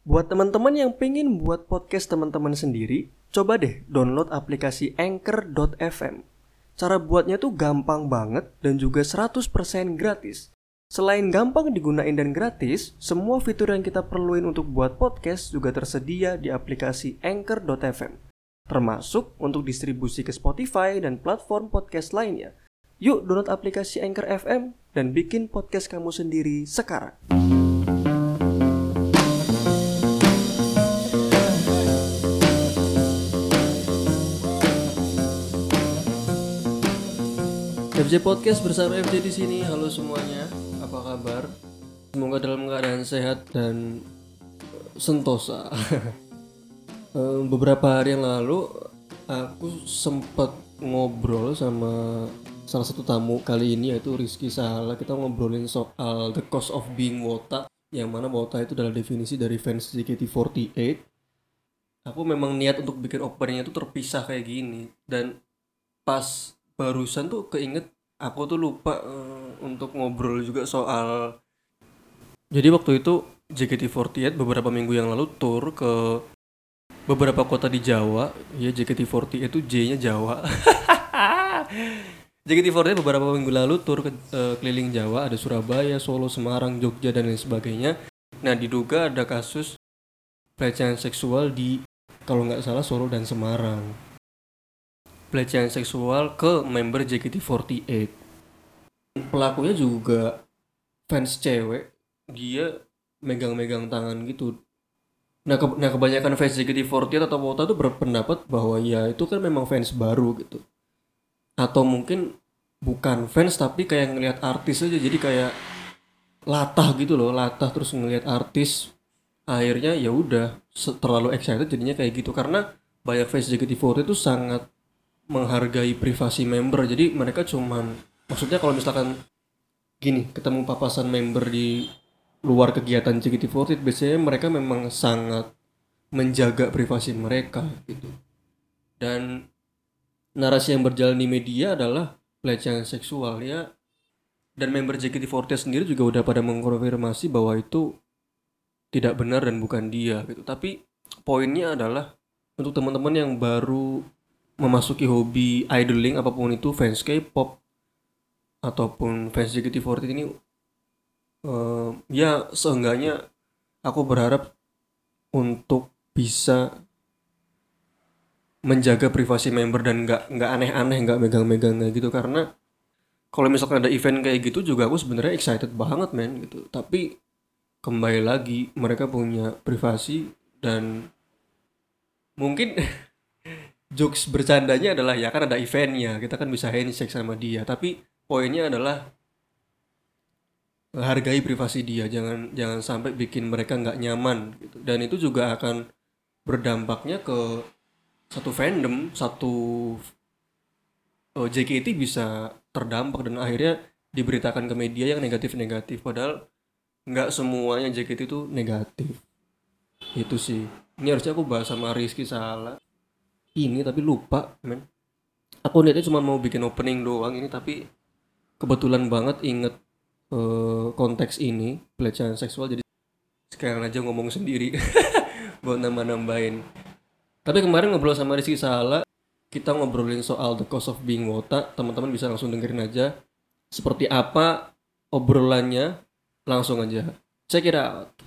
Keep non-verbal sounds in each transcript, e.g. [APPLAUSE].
Buat teman-teman yang pengen buat podcast teman-teman sendiri, coba deh download aplikasi Anchor.fm. Cara buatnya tuh gampang banget dan juga 100% gratis. Selain gampang digunain dan gratis, semua fitur yang kita perluin untuk buat podcast juga tersedia di aplikasi Anchor.fm. Termasuk untuk distribusi ke Spotify dan platform podcast lainnya. Yuk download aplikasi Anchor FM dan bikin podcast kamu sendiri sekarang. FJ Podcast bersama FJ di sini. Halo semuanya, apa kabar? Semoga dalam keadaan sehat dan eh, sentosa. [LAUGHS] Eh, Beberapa hari yang lalu aku sempat ngobrol sama salah satu tamu kali ini yaitu Rizky Sahala. Kita ngobrolin soal the cost of being wota, yang mana wota itu adalah definisi dari fans JKT48. Aku memang niat untuk bikin openingnya itu terpisah kayak gini dan pas barusan tuh keinget aku tuh lupa eh, untuk ngobrol juga soal jadi waktu itu JKT48 beberapa minggu yang lalu tour ke beberapa kota di Jawa. Ya JKT48 itu J-nya Jawa. [LAUGHS] JKT48 beberapa minggu lalu tur ke eh, keliling Jawa. Ada Surabaya, Solo, Semarang, Jogja dan lain sebagainya. Nah diduga ada kasus pelecehan seksual di kalau nggak salah Solo dan Semarang pelecehan seksual ke member JKT48. Pelakunya juga fans cewek, dia megang-megang tangan gitu. Nah, ke- nah kebanyakan fans JKT48 atau Wota tuh berpendapat bahwa ya itu kan memang fans baru gitu. Atau mungkin bukan fans tapi kayak ngelihat artis aja jadi kayak latah gitu loh, latah terus ngelihat artis akhirnya ya udah terlalu excited jadinya kayak gitu karena banyak fans JKT48 itu sangat menghargai privasi member. Jadi mereka cuman maksudnya kalau misalkan gini ketemu papasan member di luar kegiatan JKT48 biasanya mereka memang sangat menjaga privasi mereka gitu. Dan narasi yang berjalan di media adalah pelecehan seksual ya. Dan member JKT48 sendiri juga udah pada mengkonfirmasi bahwa itu tidak benar dan bukan dia gitu. Tapi poinnya adalah untuk teman-teman yang baru memasuki hobi idling apa pun itu fans K-pop ataupun fans JKT48 ini eh, ya seenggaknya aku berharap untuk bisa menjaga privasi member dan nggak nggak aneh-aneh nggak megang-megang gitu. Karena kalau misalkan ada event kayak gitu juga aku sebenarnya excited banget men gitu. Tapi kembali lagi mereka punya privasi dan mungkin [LAUGHS] jokes bercandanya adalah ya kan ada eventnya kita kan bisa handshake sama dia. Tapi poinnya adalah hargai privasi dia jangan jangan sampai bikin mereka nggak nyaman gitu. Dan itu juga akan berdampaknya ke satu fandom satu eh, JKT bisa terdampak dan akhirnya diberitakan ke media yang negatif-negatif. Padahal nggak semuanya JKT itu negatif. Itu sih. Ini harusnya aku bahas sama Rizky salah ini tapi lupa men. Aku niatnya cuma mau bikin opening doang ini tapi kebetulan banget inget eh, konteks ini pelecehan seksual jadi sekarang aja ngomong sendiri [LAUGHS] buat nambah-nambahin. Tapi kemarin ngobrol sama Rizky Sahala kita ngobrolin soal the cost of being wota. Teman-teman bisa langsung dengerin aja. Seperti apa obrolannya langsung aja. Check it out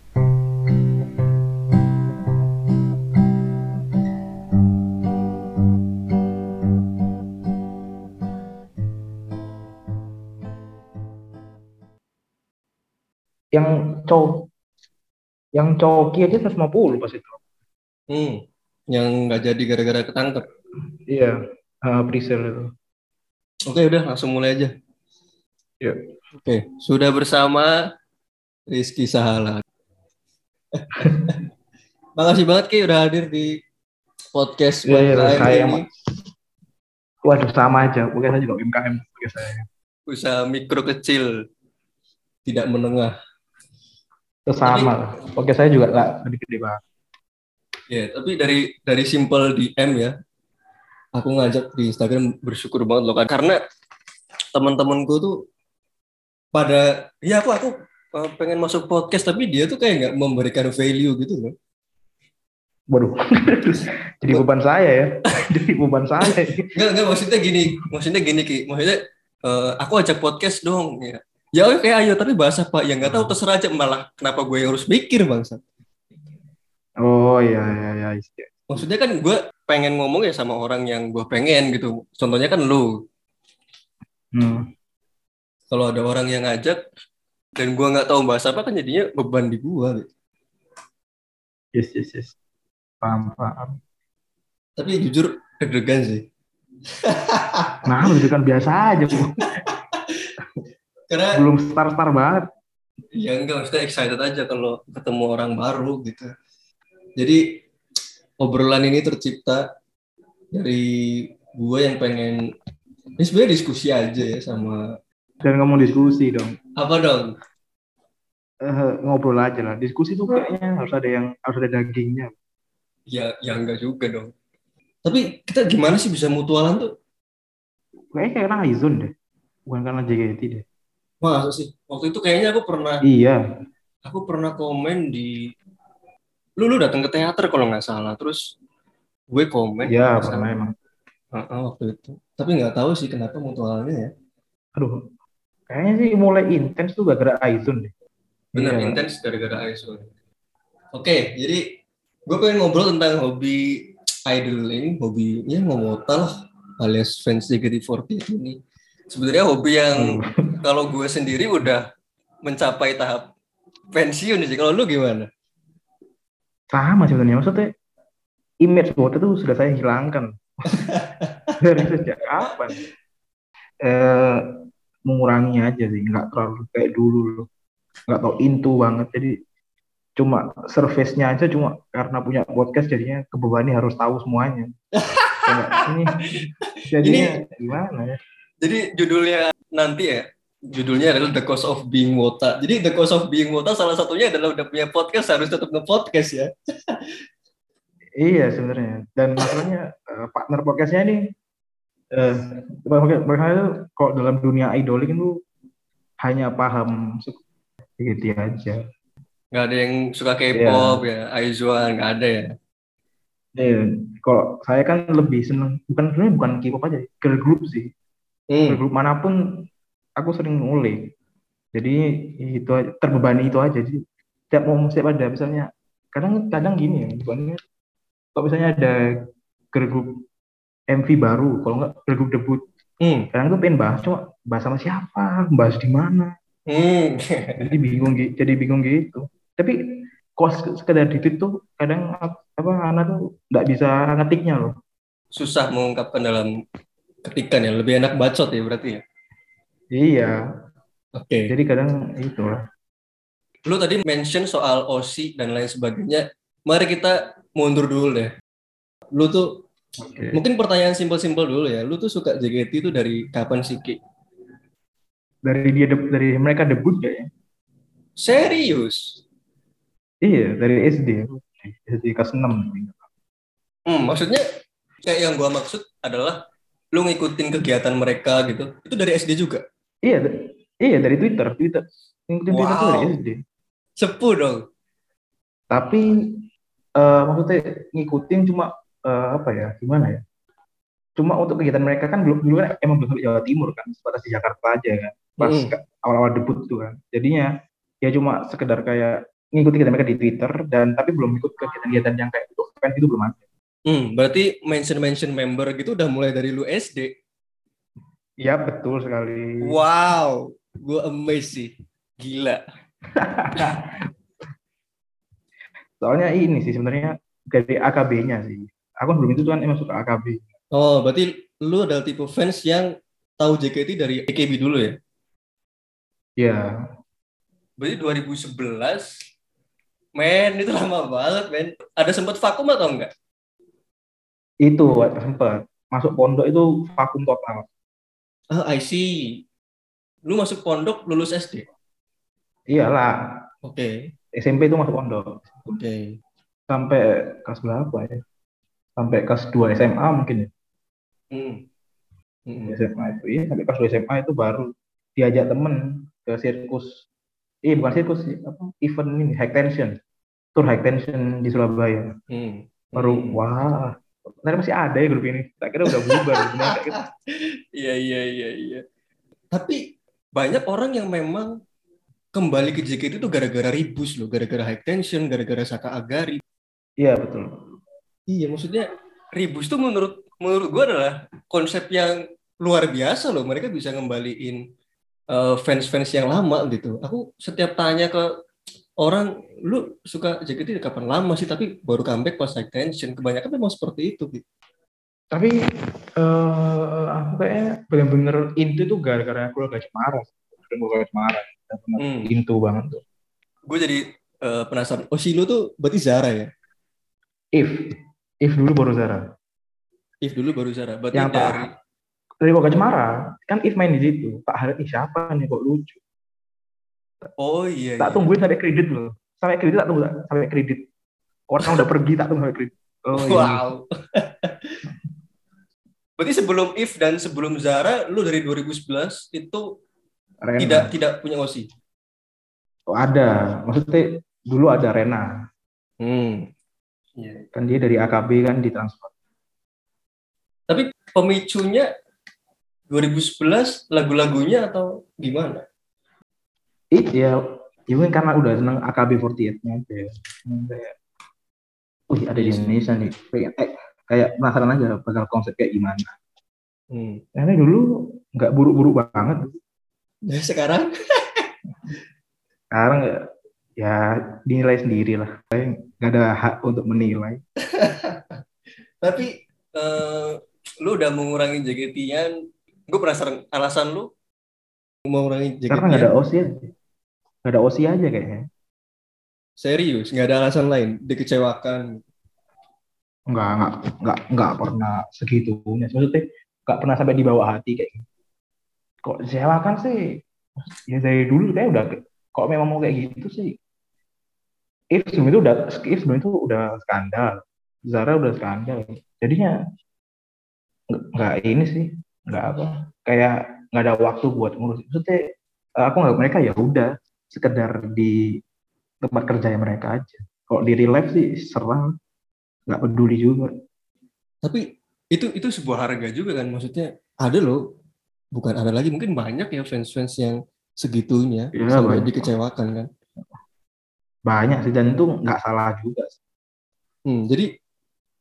yang cowok yang coki aja 150 pas itu hmm yang nggak jadi gara-gara ketangkep iya uh, presale itu Oke udah langsung mulai aja. ya Oke sudah bersama Rizky Sahala. [LAUGHS] Makasih banget Ki udah hadir di podcast Iya, iya, UMKM saya ini. waduh sama aja saya juga UMKM saya Usaha mikro kecil tidak menengah. Itu sama oke saya juga lah gede-gede banget Ya tapi dari dari simple DM ya. Aku ngajak di Instagram bersyukur banget loh karena teman-temanku tuh pada ya aku aku uh, pengen masuk podcast tapi dia tuh kayak nggak memberikan value gitu loh Waduh, [LAUGHS] jadi beban saya ya. [LAUGHS] jadi beban saya. Enggak, enggak maksudnya gini, maksudnya gini Ki. Maksudnya eh, aku ajak podcast dong ya. Ya oke ayo tapi bahas apa? Ya nggak tahu terserah aja malah kenapa gue yang harus mikir bangsa. Oh iya iya iya. iya. Maksudnya kan gue pengen ngomong ya sama orang yang gue pengen gitu. Contohnya kan lu. Hmm. Kalau ada orang yang ngajak dan gue nggak tahu bahas apa kan jadinya beban di gue. Yes yes yes. Paham paham. Tapi jujur deg-degan sih. Nah, kan biasa aja. [LAUGHS] Karena Belum star-star banget. ya enggak maksudnya excited aja kalau ketemu orang baru gitu. Jadi obrolan ini tercipta dari gue yang pengen ini sebenarnya diskusi aja ya sama Dan ngomong diskusi dong. apa dong? Eh, ngobrol aja lah. Diskusi tuh kayaknya harus ada yang harus ada dagingnya. Ya ya enggak juga dong. Tapi kita gimana sih bisa mutualan tuh? Kayaknya karena Aizon deh. Bukan karena JKT deh. Masa sih? Waktu itu kayaknya aku pernah Iya. aku pernah komen di lu lu datang ke teater kalau nggak salah terus gue komen Iya, nggak pernah emang. Heeh, waktu itu tapi nggak tahu sih kenapa mutualnya ya Aduh. Kayaknya sih mulai intens tuh gara-gara Aizon deh. bener Iya. intens gara-gara ISO oke jadi gue pengen ngobrol tentang hobi idling hobinya ngomota lah alias fans JKT48 ini sebenarnya hobi yang kalau gue sendiri udah mencapai tahap pensiun sih kalau lu gimana Sama sebenarnya. Maksudnya image bot itu sudah saya hilangkan. [LAUGHS] Dari sejak kapan? Eh, mengurangi aja sih. Nggak terlalu kayak dulu loh. Nggak tau into banget. Jadi cuma surface-nya aja cuma karena punya podcast jadinya kebebani harus tahu semuanya. [LAUGHS] Ini jadinya gimana ya? Jadi judulnya nanti ya, judulnya adalah The Cost of Being Wota. Jadi The Cost of Being Wota salah satunya adalah udah punya podcast harus tetap nge-podcast ya. [LAUGHS] Iya sebenarnya. Dan masalahnya eh, partner podcastnya ini eh mereka itu kalau dalam dunia idoling itu hanya paham gitu aja. Nggak ada yang suka K-pop ya, Aizuan, nggak ada ya. Iya, kalau saya kan lebih seneng bukan sebenarnya bukan K-pop aja, girl group sih. Girl Hmm. group mana pun aku sering ngulik. Jadi itu terbebani itu aja. Jadi setiap mau setiap ada misalnya kadang kadang gini ya, misalnya kalau misalnya ada group MV baru, kalau nggak group debut, Hmm. kadang tuh pengen bahas cuma bahas sama siapa, bahas di mana. Hmm. Jadi bingung gi- jadi bingung gitu. Tapi kok sek- sekedar di tuh kadang ap- apa anak tuh nggak bisa ngetiknya loh. Susah mengungkapkan dalam ketikan ya, lebih enak bacot ya berarti ya. Iya, Oke. jadi kadang itu lah. Lu tadi mention soal OSI dan lain sebagainya. Mari kita mundur dulu deh. Lu tuh Oke. mungkin pertanyaan simpel-simpel dulu ya. Lu tuh suka JKT itu dari kapan sih Ki? Dari dia deb- dari mereka debut ya. Serius? Iya, dari SD. SD kelas 6. Hmm, maksudnya kayak yang gua maksud adalah lu ngikutin kegiatan mereka gitu. Itu dari SD juga. Iya, iya dari Twitter, Twitter. Ngikutin Twitter tuh dari Wow. SD. Sepuh dong. Tapi eh, maksudnya ngikutin cuma eh, apa ya? Gimana ya? Cuma untuk kegiatan mereka kan belum dulu kan emang belum Jawa Timur kan, sebatas di Jakarta aja kan. Pas Mm. awal-awal debut tuh kan. Jadinya ya cuma sekedar kayak ngikutin kegiatan mereka di Twitter dan tapi belum ikut kegiatan-kegiatan yang kayak itu fans itu belum ada. Hmm, berarti mention-mention member gitu udah mulai dari lu SD. Iya betul sekali. Wow, gua amazed sih. Gila. [LAUGHS] Soalnya ini sih sebenarnya dari AKB-nya sih. Aku sebelum itu kan emang suka AKB. Oh, berarti lu adalah tipe fans yang tahu JKT dari AKB dulu ya? Ya, Berarti 2011, men itu lama banget men. Ada sempat vakum atau enggak? itu sempat masuk pondok itu vakum total. Ah, I see. Lu masuk pondok lulus SD? Iyalah, Oke, SMP itu masuk pondok oke. sampai kelas berapa ya? Sampai kelas 2 SMA mungkin ya. Hmm. Hmm. SMA itu iya sampai kelas 2 SMA itu baru diajak temen ke sirkus. Iya bukan sirkus apa event ini high tension. Tour high tension di Surabaya. Hmm. baru Hmm. wah ternyata masih ada ya grup ini tak kira udah bubar [LAUGHS] gitu. Iya iya iya iya. Tapi banyak orang yang memang kembali ke JKT itu gara-gara ribus loh, gara-gara high tension, gara-gara Saka Agari. iya betul Iya, maksudnya ribus itu menurut menurut gua adalah konsep yang luar biasa loh. Mereka bisa ngembaliin eh, fans-fans yang lama gitu. Aku setiap tanya ke orang, lu suka JKT kapan lama sih? Tapi baru comeback pas high tension. Kebanyakan memang seperti itu. Gitu. tapi eh aku kayaknya bener-bener intu tuh gara-gara keluarga Cemara keluarga Cemara Hmm. intu banget tuh Gue jadi eh, penasaran. Oh, Silo tuh berarti Zara ya? if if dulu baru Zara If dulu baru Zara. Berarti Yang dari dari keluarga Cemara kan if main di situ tak harap ih siapa nih kok lucu Oh iya. tak iya. tungguin sampai kredit loh sampai kredit tak tunggu sampai kredit orang udah pergi tak tunggu sampai kredit oh iya Wow. [LAUGHS] Berarti sebelum If dan sebelum Zara, lu dari 2011 itu Rena. tidak tidak punya OSI. Oh, ada maksudnya dulu ada Rena Hmm. Iya. kan dia dari AKB kan ditransfer Tapi pemicunya 2011 lagu-lagunya atau gimana? Ih, ya, mungkin karena udah seneng AKB48-nya aja. ya. Hmm, Kayak, wih ada di Iya. Indonesia nih. Kayak, eh, kayak penasaran aja bakal konsep kayak gimana. Hmm. Karena dulu nggak buru-buru banget. Nah, sekarang [LAUGHS] Sekarang ya, ya dinilai sendiri lah. Saya nggak ada hak untuk menilai. [LAUGHS] tapi eh, lu udah mengurangi JKT-an. Gue penasaran alasan lu mengurangi Karena nggak ada JKT-an. Nggak ada OSI aja kayaknya. Serius, nggak ada alasan lain. Dikecewakan. Nggak, nggak, nggak, nggak pernah segitunya. Maksudnya nggak pernah sampai di bawah hati kayak gitu. Kok sewakan sih? Ya dari dulu kayak udah kok memang mau kayak gitu sih. If sebelum itu udah if sebelum itu udah skandal. Zara udah skandal. Jadinya nggak- nggak ini sih, nggak apa. Kayak nggak ada waktu buat ngurus. Maksudnya aku nggak mereka ya udah sekedar di tempat kerjanya mereka aja. Kalau di real life sih serang, nggak peduli juga. Tapi itu itu sebuah harga juga kan. Maksudnya ada loh, bukan ada lagi mungkin banyak ya fans-fans yang segitunya Iya, sampai banyak. dikecewakan kan. Banyak sih dan itu nggak salah juga. Hmm, jadi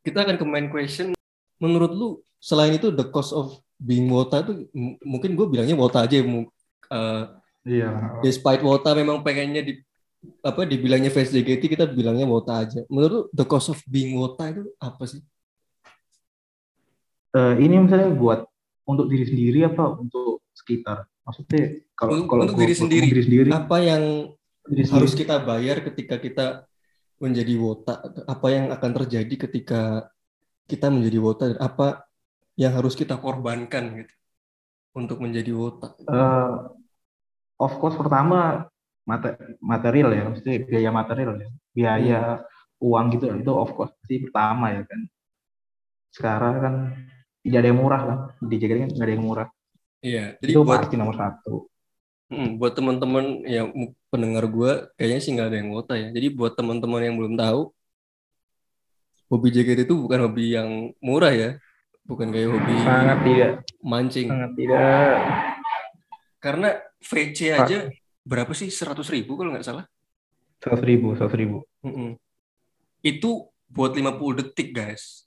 kita akan ke main question. Menurut lu selain itu the cost of being Wota itu mungkin gue bilangnya Wota aja. eh, Iya. despite Wota memang pengennya di apa dibilangnya fans JKT kita bilangnya Wota aja. Menurut the cost of being Wota itu apa sih? Eh, ini misalnya buat untuk diri sendiri apa untuk sekitar? Maksudnya kalau Untuk- kalau untuk diri untuk sendiri. diri sendiri, Apa yang diri sendiri. harus kita bayar ketika kita menjadi Wota? Apa yang akan terjadi ketika kita menjadi Wota? Apa yang harus kita korbankan gitu untuk menjadi Wota? Eh, of course pertama mate- material ya, maksudnya biaya material ya, biaya uang gitu itu of course pasti pertama ya kan. Sekarang kan tidak ada yang murah kan, di JKT kan nggak ada yang murah. Iya, jadi Itu buat pasti nomor satu. Mm, buat teman-teman yang pendengar gue kayaknya sih nggak ada yang wota ya. Jadi buat teman-teman yang belum tahu, hobi JKT itu bukan hobi yang murah ya, bukan kayak hobi Sangat tidak, mancing. sangat tidak. Karena VC aja berapa sih? 100 ribu kalau nggak salah. Seratus ribu, seratus ribu. Mm-mm. Itu buat 50 detik guys.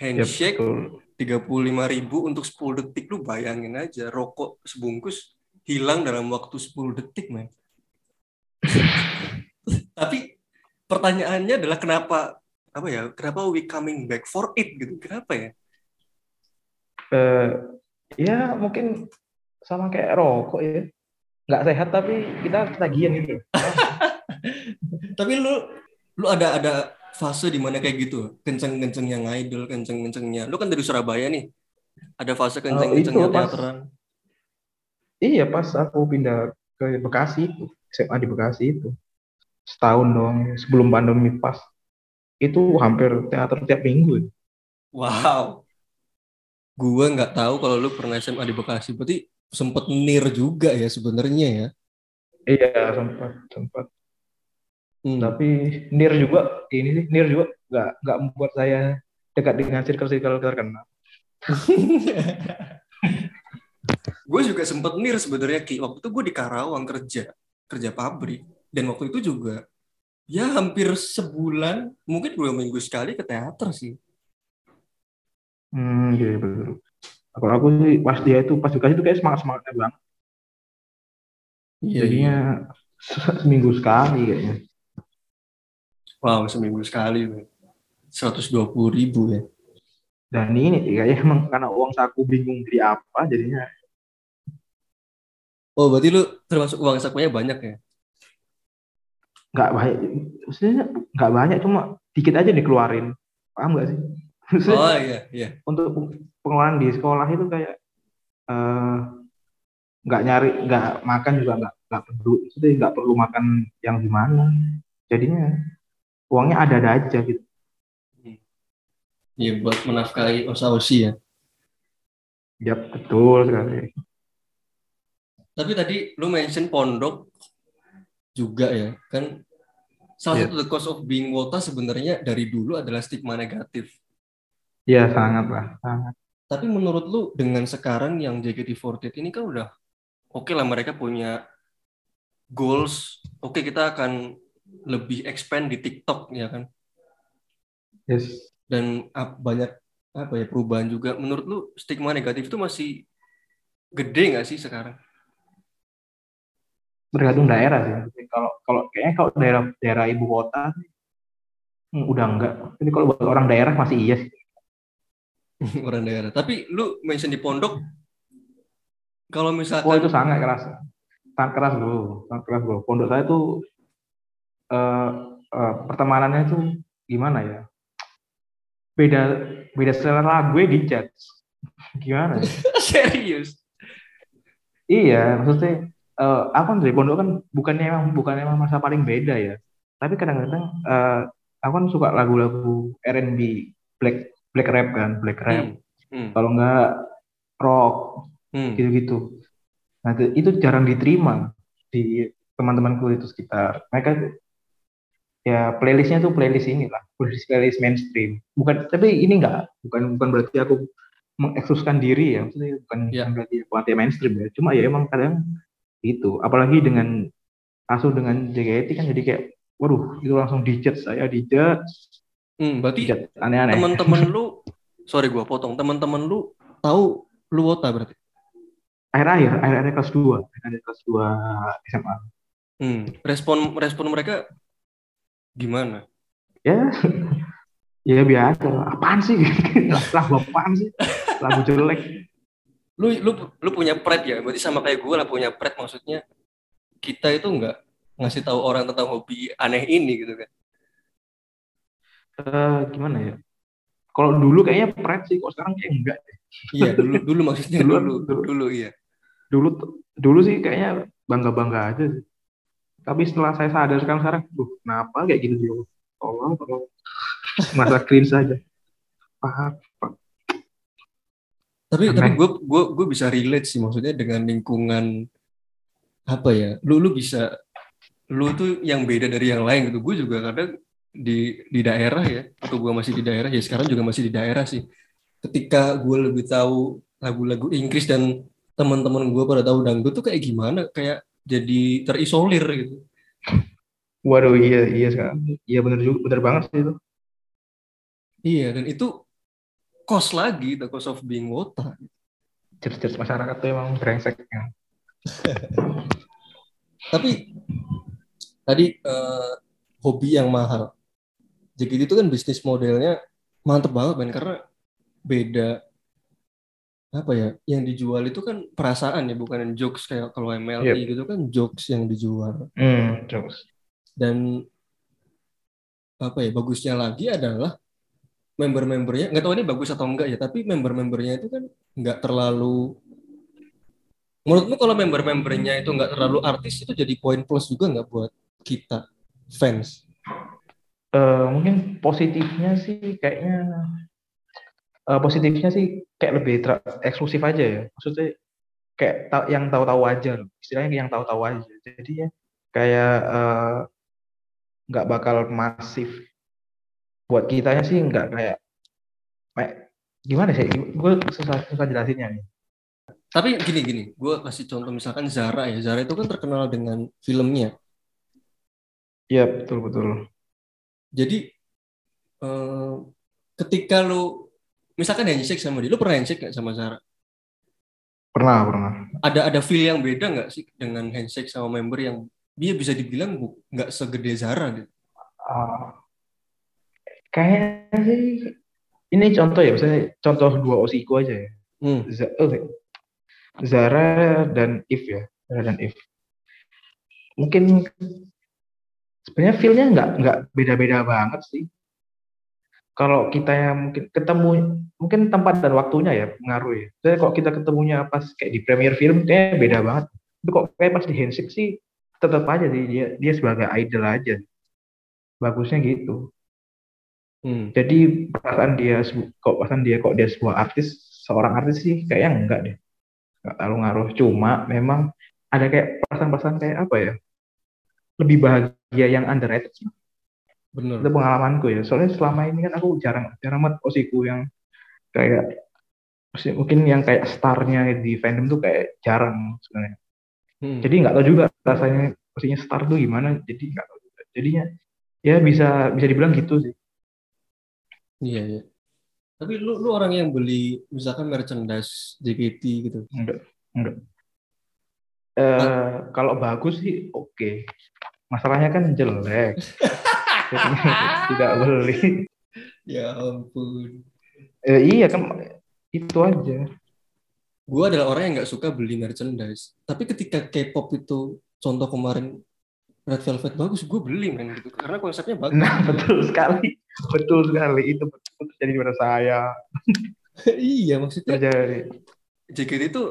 Ya, Handshake betul. 35 ribu untuk 10 detik lu bayangin aja rokok sebungkus hilang dalam waktu 10 detik men [LAUGHS] tapi pertanyaannya adalah kenapa apa ya kenapa we coming back for it gitu kenapa ya Eh, ya mungkin sama kayak rokok ya. Nggak sehat tapi kita ketagihan gitu. [LAUGHS] tapi lu lu ada ada fase di mana kayak gitu kenceng-kencengnya ngidol kenceng-kencengnya lu kan dari Surabaya nih ada fase kenceng-kencengnya itu pas- teateran Iya pas aku pindah ke Bekasi itu, SMA di Bekasi itu. Setahun dong sebelum pandemi pas. Itu hampir teater tiap minggu. Wow. Gua nggak tahu kalau lu pernah SMA di Bekasi. Berarti sempet nir juga ya sebenarnya ya. Iya sempat sempat. Hmm. Tapi Nir juga ini sih Nir juga nggak nggak membuat saya dekat dengan circle-circle terkenal. [LAUGHS] gue juga sempet nir sebenarnya ki waktu itu gue di Karawang kerja kerja pabrik dan waktu itu juga ya hampir sebulan mungkin dua minggu sekali ke teater sih Hmm, iya betul. Kalau aku sih pas dia itu pas juga itu kayak semangat semangatnya banget. iya Jadinya se- seminggu sekali kayaknya. wow seminggu sekali seratus dua puluh ribu ya Dan ini kayaknya emang karena uang saku bingung beli apa jadinya oh berarti lu termasuk uang sakunya banyak ya nggak banyak. Maksudnya nggak banyak cuma dikit aja dikeluarin. Paham nggak sih? Oh iya iya untuk pengeluaran di sekolah itu kayak eh, nggak nyari nggak makan juga nggak nggak perlu Maksudnya nggak perlu makan yang gimana. Jadinya uangnya ada-ada aja gitu. iya buat menafkahi osa-osi ya Ya betul sekali. Tapi tadi lu mention pondok juga ya, kan salah Iya. satu the cause of being wota sebenarnya dari dulu adalah stigma negatif. Ya sangat lah, sangat. Tapi menurut lu dengan sekarang yang JKT48 ini kan udah oke lah mereka punya goals, oke kita akan lebih expand di TikTok ya kan, Yes. dan ap- banyak apa ya perubahan juga. Menurut lu stigma negatif itu masih gede nggak sih sekarang? Tergantung daerah sih. Kalau kalau kayaknya kalau daerah daerah ibu kota hmm, udah enggak. Tapi kalau buat orang daerah masih iya sih. [LAUGHS] Orang daerah. Tapi lu mention di pondok, kalau Oh misalkan itu sangat keras, sangat keras bro, sangat keras bro. Pondok saya tuh eh, eh, pertemanannya tuh gimana ya? Beda beda selera lagu di judge. [LAUGHS] Gimana? ya? [LAUGHS] serius, Iya, maksudnya eh aku kan dari pondok kan bukannya emang bukannya emang masa paling beda ya. Tapi kadang-kadang eh aku kan suka lagu-lagu R&B, black black rap kan, black rap. Hmm. Kalau nggak rock Hmm. gitu-gitu. Nah itu, itu jarang diterima di teman-temanku itu sekitar. Mereka ya playlistnya tuh playlist ini lah, playlist playlist mainstream. Bukan, tapi ini enggak, bukan bukan berarti aku mengekskluskan diri ya, maksudnya bukan, bukan berarti aku anti mainstream ya. Cuma ya emang kadang itu, apalagi dengan kasus dengan JKT kan jadi kayak, waduh itu langsung dijudge saya dijudge, Hmm, berarti aneh-aneh. teman-teman [LAUGHS] lu, sorry gua potong, teman-teman lu tahu lu wota berarti. Akhir-akhir, akhir-akhir kelas 2, akhir-akhir kelas 2 SMA. Hmm. Respon respon mereka gimana? ya [LAUGHS] ya biasa apaan sih [LAUGHS] lagu apaan sih lagu jelek Lu lu lu punya pride ya? Berarti sama kayak gue lah punya pride maksudnya kita itu nggak ngasih tahu orang tentang hobi aneh ini gitu kan. Eh, gimana ya kalau dulu kayaknya pret sih kok sekarang kayak enggak deh. Iya, dulu dulu maksudnya Dulu- dulu dulu, dulu. iya. dulu dulu sih kayaknya bangga bangga aja sih tapi setelah saya sadar sekarang sekarang duh kenapa kayak gitu dulu tolong tolong masa cringe saja paham Tapi Aneh. tapi gue gue gue bisa relate sih maksudnya dengan lingkungan apa ya? Lu lu bisa lu tuh yang beda dari yang lain gitu. Gue juga kadang di di daerah ya, atau gue masih di daerah ya sekarang juga masih di daerah sih. Ketika gue lebih tahu lagu-lagu Inggris dan teman-teman gue pada tahu dangdut tuh kayak gimana? Kayak jadi terisolir gitu. waduh iya iya sekarang iya bener juga bener banget sih itu Iya dan itu cost lagi, the cost of being wota. cerdas masyarakat tuh emang brengsek ya. [LAUGHS] Tapi tadi eh, hobi yang mahal. Jadi itu kan bisnis modelnya mantep banget men. Karena beda apa ya yang dijual itu kan perasaan ya bukan jokes kayak kalau MLI gitu kan jokes yang dijual. Hmm terus dan apa ya bagusnya lagi adalah member-membernya nggak tahu ini bagus atau enggak ya tapi member-membernya itu kan nggak terlalu menurutmu kalau member-membernya itu nggak terlalu artis itu jadi poin plus juga nggak buat kita fans Eh, mungkin positifnya sih kayaknya eh, positifnya sih kayak lebih eksklusif aja ya. Maksudnya kayak ta- yang tahu-tahu aja loh. Istilahnya yang tahu-tahu aja. Jadi ya kayak eh, nggak bakal masif. Buat kitanya sih nggak kayak kayak gimana sih? Gue susah susah jelasinnya nih. Tapi gini gini, gue kasih contoh misalkan Zara ya. Zara itu kan terkenal dengan filmnya. iya betul betul Jadi eh, ketika lu misalkan handshake sama dia, lu pernah handshake nggak sama Zara? pernah pernah Ada ada feel yang beda nggak sih dengan handshake sama member yang dia bisa dibilang nggak segede Zara gitu? Ah, kayaknya sih ini contoh ya misalnya contoh dua osiku aja ya Hmm. Z- oh, Zara dan If ya Zara dan If mungkin sebenarnya feel-nya nggak nggak beda-beda banget sih. Kalau kita yang mungkin ketemu mungkin tempat dan waktunya ya pengaruh ya. Jadi kalau kita ketemunya pas kayak di premiere film kayak beda banget. Tapi kok kayak pas di handshake sih tetap aja sih dia dia sebagai idol aja. Bagusnya gitu. Hmm. jadi perasaan dia kok perasaan dia kok dia sebuah artis seorang artis sih kayaknya enggak deh. Nggak terlalu ngaruh. Cuma memang ada kayak perasaan-perasaan kayak apa ya lebih bahagia yang underrated sih. Bener. itu pengalamanku ya soalnya selama ini kan aku jarang jarang banget osiku yang kayak mungkin yang kayak starnya di fandom tuh kayak jarang sebenarnya Hmm. jadi nggak tahu juga rasanya maksudnya star tuh gimana jadi nggak tahu juga jadinya ya bisa bisa dibilang gitu sih Iya, iya. Tapi lu lu orang yang beli misalkan merchandise JKT gitu. enggak enggak eh kalau bagus sih oke masalahnya kan jelek Jadi [LAUGHS] tidak beli Ya ampun. Eh, iya kan itu aja Gue adalah orang yang nggak suka beli merchandise. Tapi ketika K-pop itu contoh kemarin Red Velvet bagus, gue beli men gitu. Karena konsepnya bagus. nah [LAUGHS] betul sekali betul sekali itu betul terjadi pada saya [LAUGHS] iya, maksudnya terjadi JKT itu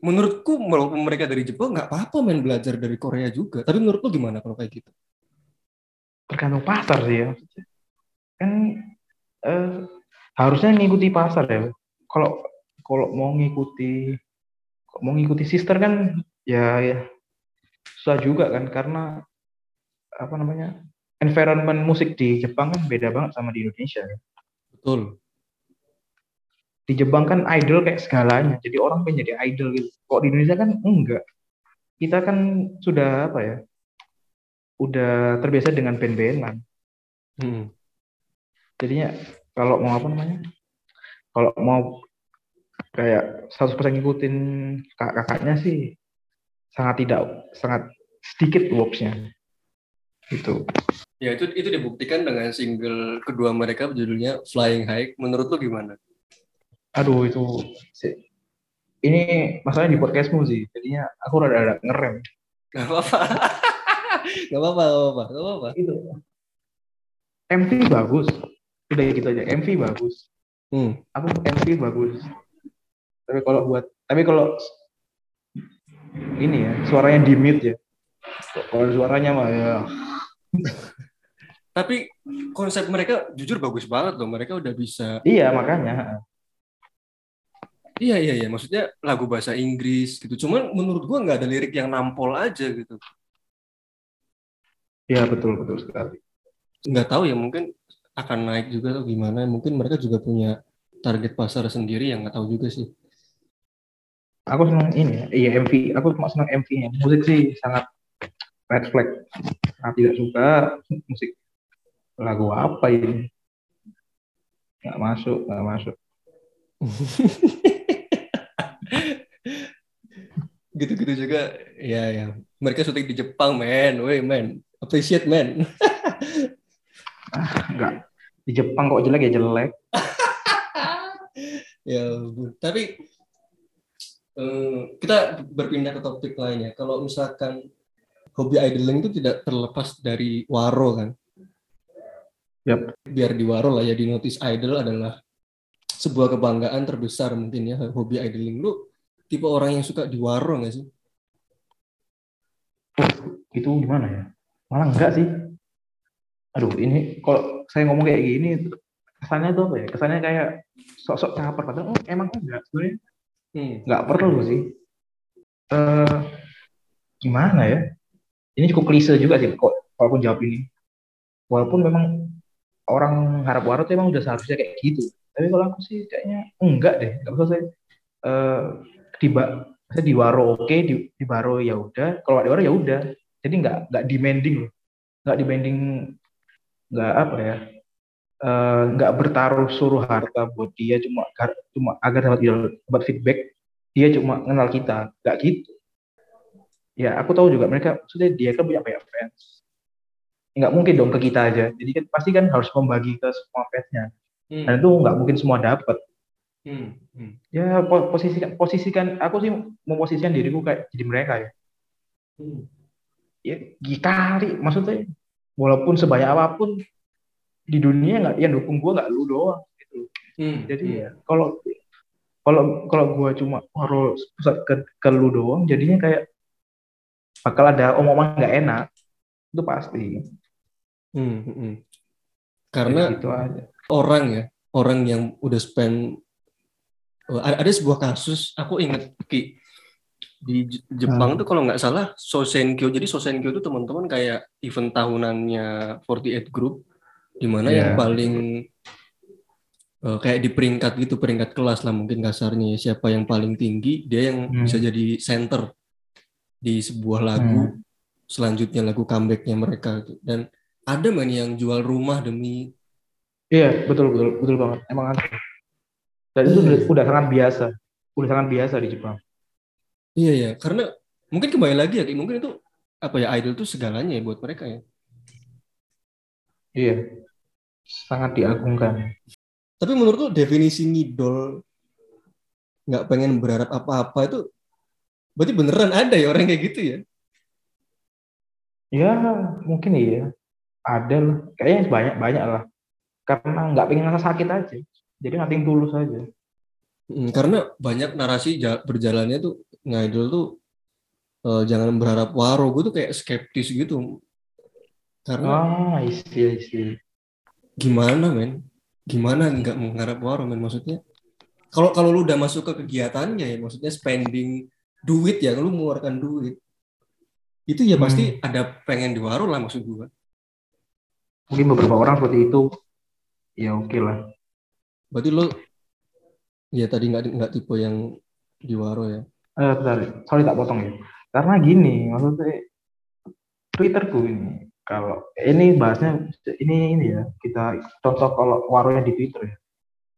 menurutku walaupun mereka dari Jepang nggak apa-apa main belajar dari Korea juga. Tapi menurut lu gimana kalau kayak gitu? tergantung pasar sih ya kan eh, harusnya ngikuti pasar ya kalau kalau mau ngikuti mau ngikuti sister kan ya, ya susah juga kan karena apa namanya environment musik di Jepang kan beda banget sama di Indonesia Betul. Di Jepang kan idol kayak segalanya. Jadi orang pengen jadi idol gitu. Kok di Indonesia kan enggak. Kita kan sudah apa ya? Udah terbiasa dengan band-bandan Hmm. jadinya kalau mau apa namanya? Kalau mau kayak 100% ngikutin kakak-kakaknya sih sangat tidak sangat sedikit worksnya gitu. Ya itu itu dibuktikan dengan single kedua mereka judulnya Flying High. Menurut lu gimana? Aduh itu sih ini masalahnya di podcastmu sih jadinya aku rada-rada ngerem Gak apa-apa. [LAUGHS] Gak apa-apa, gak apa-apa, gak apa-apa. itu MV bagus udah gitu aja MV bagus Hmm. aku MV bagus tapi kalau buat tapi kalau ini ya suaranya di mute ya kalau suaranya mah ya [LAUGHS] Tapi konsep mereka jujur bagus banget loh. Mereka udah bisa. iya makanya Iya iya iya. Maksudnya lagu bahasa Inggris gitu. Cuman menurut gua nggak ada lirik yang nampol aja gitu. iya betul betul sekali Nggak tahu ya mungkin akan naik juga atau gimana. Mungkin mereka juga punya target pasar sendiri yang nggak tahu juga sih. aku senang ini ya iya MV aku cuma senang MV nya musik sih sangat red flag aku tidak suka musik lagu apa ini nggak masuk nggak masuk [LAUGHS] Gitu-gitu juga. Ya ya. Mereka syuting di Jepang men. Woi men. Appreciate men. nggak di Jepang kok jelek ya jelek [LAUGHS] ya. Tapi eh, kita berpindah ke topik lainnya. Kalau misalkan hobi idling itu tidak terlepas dari waro kan. Yap. Biar di waro lah ya di notice idol adalah sebuah kebanggaan terbesar mungkin ya hobi idling. Lu tipe orang yang suka di waro nggak sih? itu gimana ya? Malah enggak sih. Aduh ini kalau saya ngomong kayak gini kesannya tuh apa ya? Kesannya kayak sok-sok caper. Padahal oh, emang enggak sebenarnya. Hmm. nggak perlu sih. Eh gimana ya? Ini cukup klise juga sih kok kalau aku jawab ini. Walaupun memang orang harap waro tuh emang udah seharusnya kayak gitu. Tapi kalau aku sih kayaknya enggak deh. Nggak usah saya. Eh di saya di waro oke di, di baro ya udah kalau di waro ya udah. Jadi nggak nggak demanding loh. Nggak demanding nggak apa ya eh, nggak bertaruh suruh harta buat dia cuma cuma agar dapat dapat feedback dia cuma kenal kita. Nggak gitu. Ya aku tahu juga mereka maksudnya dia kan punya banyak fans. Nggak mungkin dong ke kita aja. Jadi kan pasti kan harus membagi ke semua fansnya. Hmm. dan itu nggak mungkin semua dapat Hmm. Hmm. ya po- posisikan posisikan aku sih memposisikan diriku kayak jadi mereka ya Hmm. ya kali maksudnya walaupun sebanyak apa pun di dunia nggak yang dukung gue nggak lu doang gitu Hmm. jadi Hmm. ya kalau kalau kalau gue cuma harus pusat ke, ke lu doang jadinya kayak bakal ada omongan nggak enak itu pasti Hmm. Hmm. Karena gitu aja orang ya orang yang udah spend ada, ada sebuah kasus aku inget ki di Jepang Hmm. tuh kalau nggak salah Sosenkyo jadi Sosenkyo itu teman-teman kayak event tahunannya 48 Group di mana Iya. yang paling eh, kayak di peringkat gitu peringkat kelas lah mungkin kasarnya ya. siapa yang paling tinggi dia yang Hmm. bisa jadi center di sebuah lagu selanjutnya lagu comebacknya mereka dan ada man yang jual rumah demi iya betul betul betul banget emang ada dan itu udah, udah sangat biasa. Udah sangat biasa di Jepang. Iya ya, karena mungkin kembali lagi ya, Ki. mungkin itu apa ya idol itu segalanya ya buat mereka ya. iya. Sangat diagungkan. Tapi menurut lu definisi ngidol nggak pengen berharap apa-apa itu berarti beneran ada ya orang kayak gitu ya? ya mungkin iya. Ada lah. Kayaknya banyak banyak lah. Karena nggak pengen ngerasa sakit aja jadi ngating tulus aja Hmm, karena banyak narasi ja- berjalannya tuh ngidol tuh eh, jangan berharap waro, gue tuh kayak skeptis gitu. Karena ah isi isi gimana men? Gimana nggak mengharap waro men maksudnya? Kalau kalau lu udah masuk ke kegiatannya ya, maksudnya spending duit ya, lu mengeluarkan duit. Itu ya pasti ada pengen di waro lah maksud gue. mungkin beberapa orang seperti itu ya oke lah Berarti lo ya tadi nggak nggak tipe yang di waro ya. eh bentar sorry tak potong ya. Karena gini maksudnya Twitterku ini kalau ini bahasnya ini ini ya kita contoh kalau waronya di Twitter ya.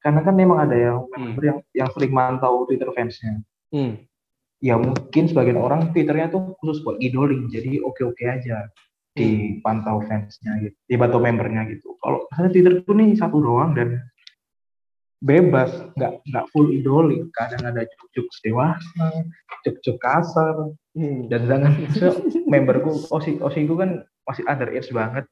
Karena kan memang ada yang member yang yang sering mantau Twitter fansnya. Hmm. ya mungkin sebagian orang Twitternya tuh khusus buat idoling jadi oke oke aja dipantau fansnya gitu dipantau membernya gitu. Kalau misalnya Twitter tuh nih satu doang dan bebas nggak nggak full idoling kadang ada juk-juk dewasa juk-juk kasar. Hmm. dan jangan memberku osi osiku kan masih underage banget.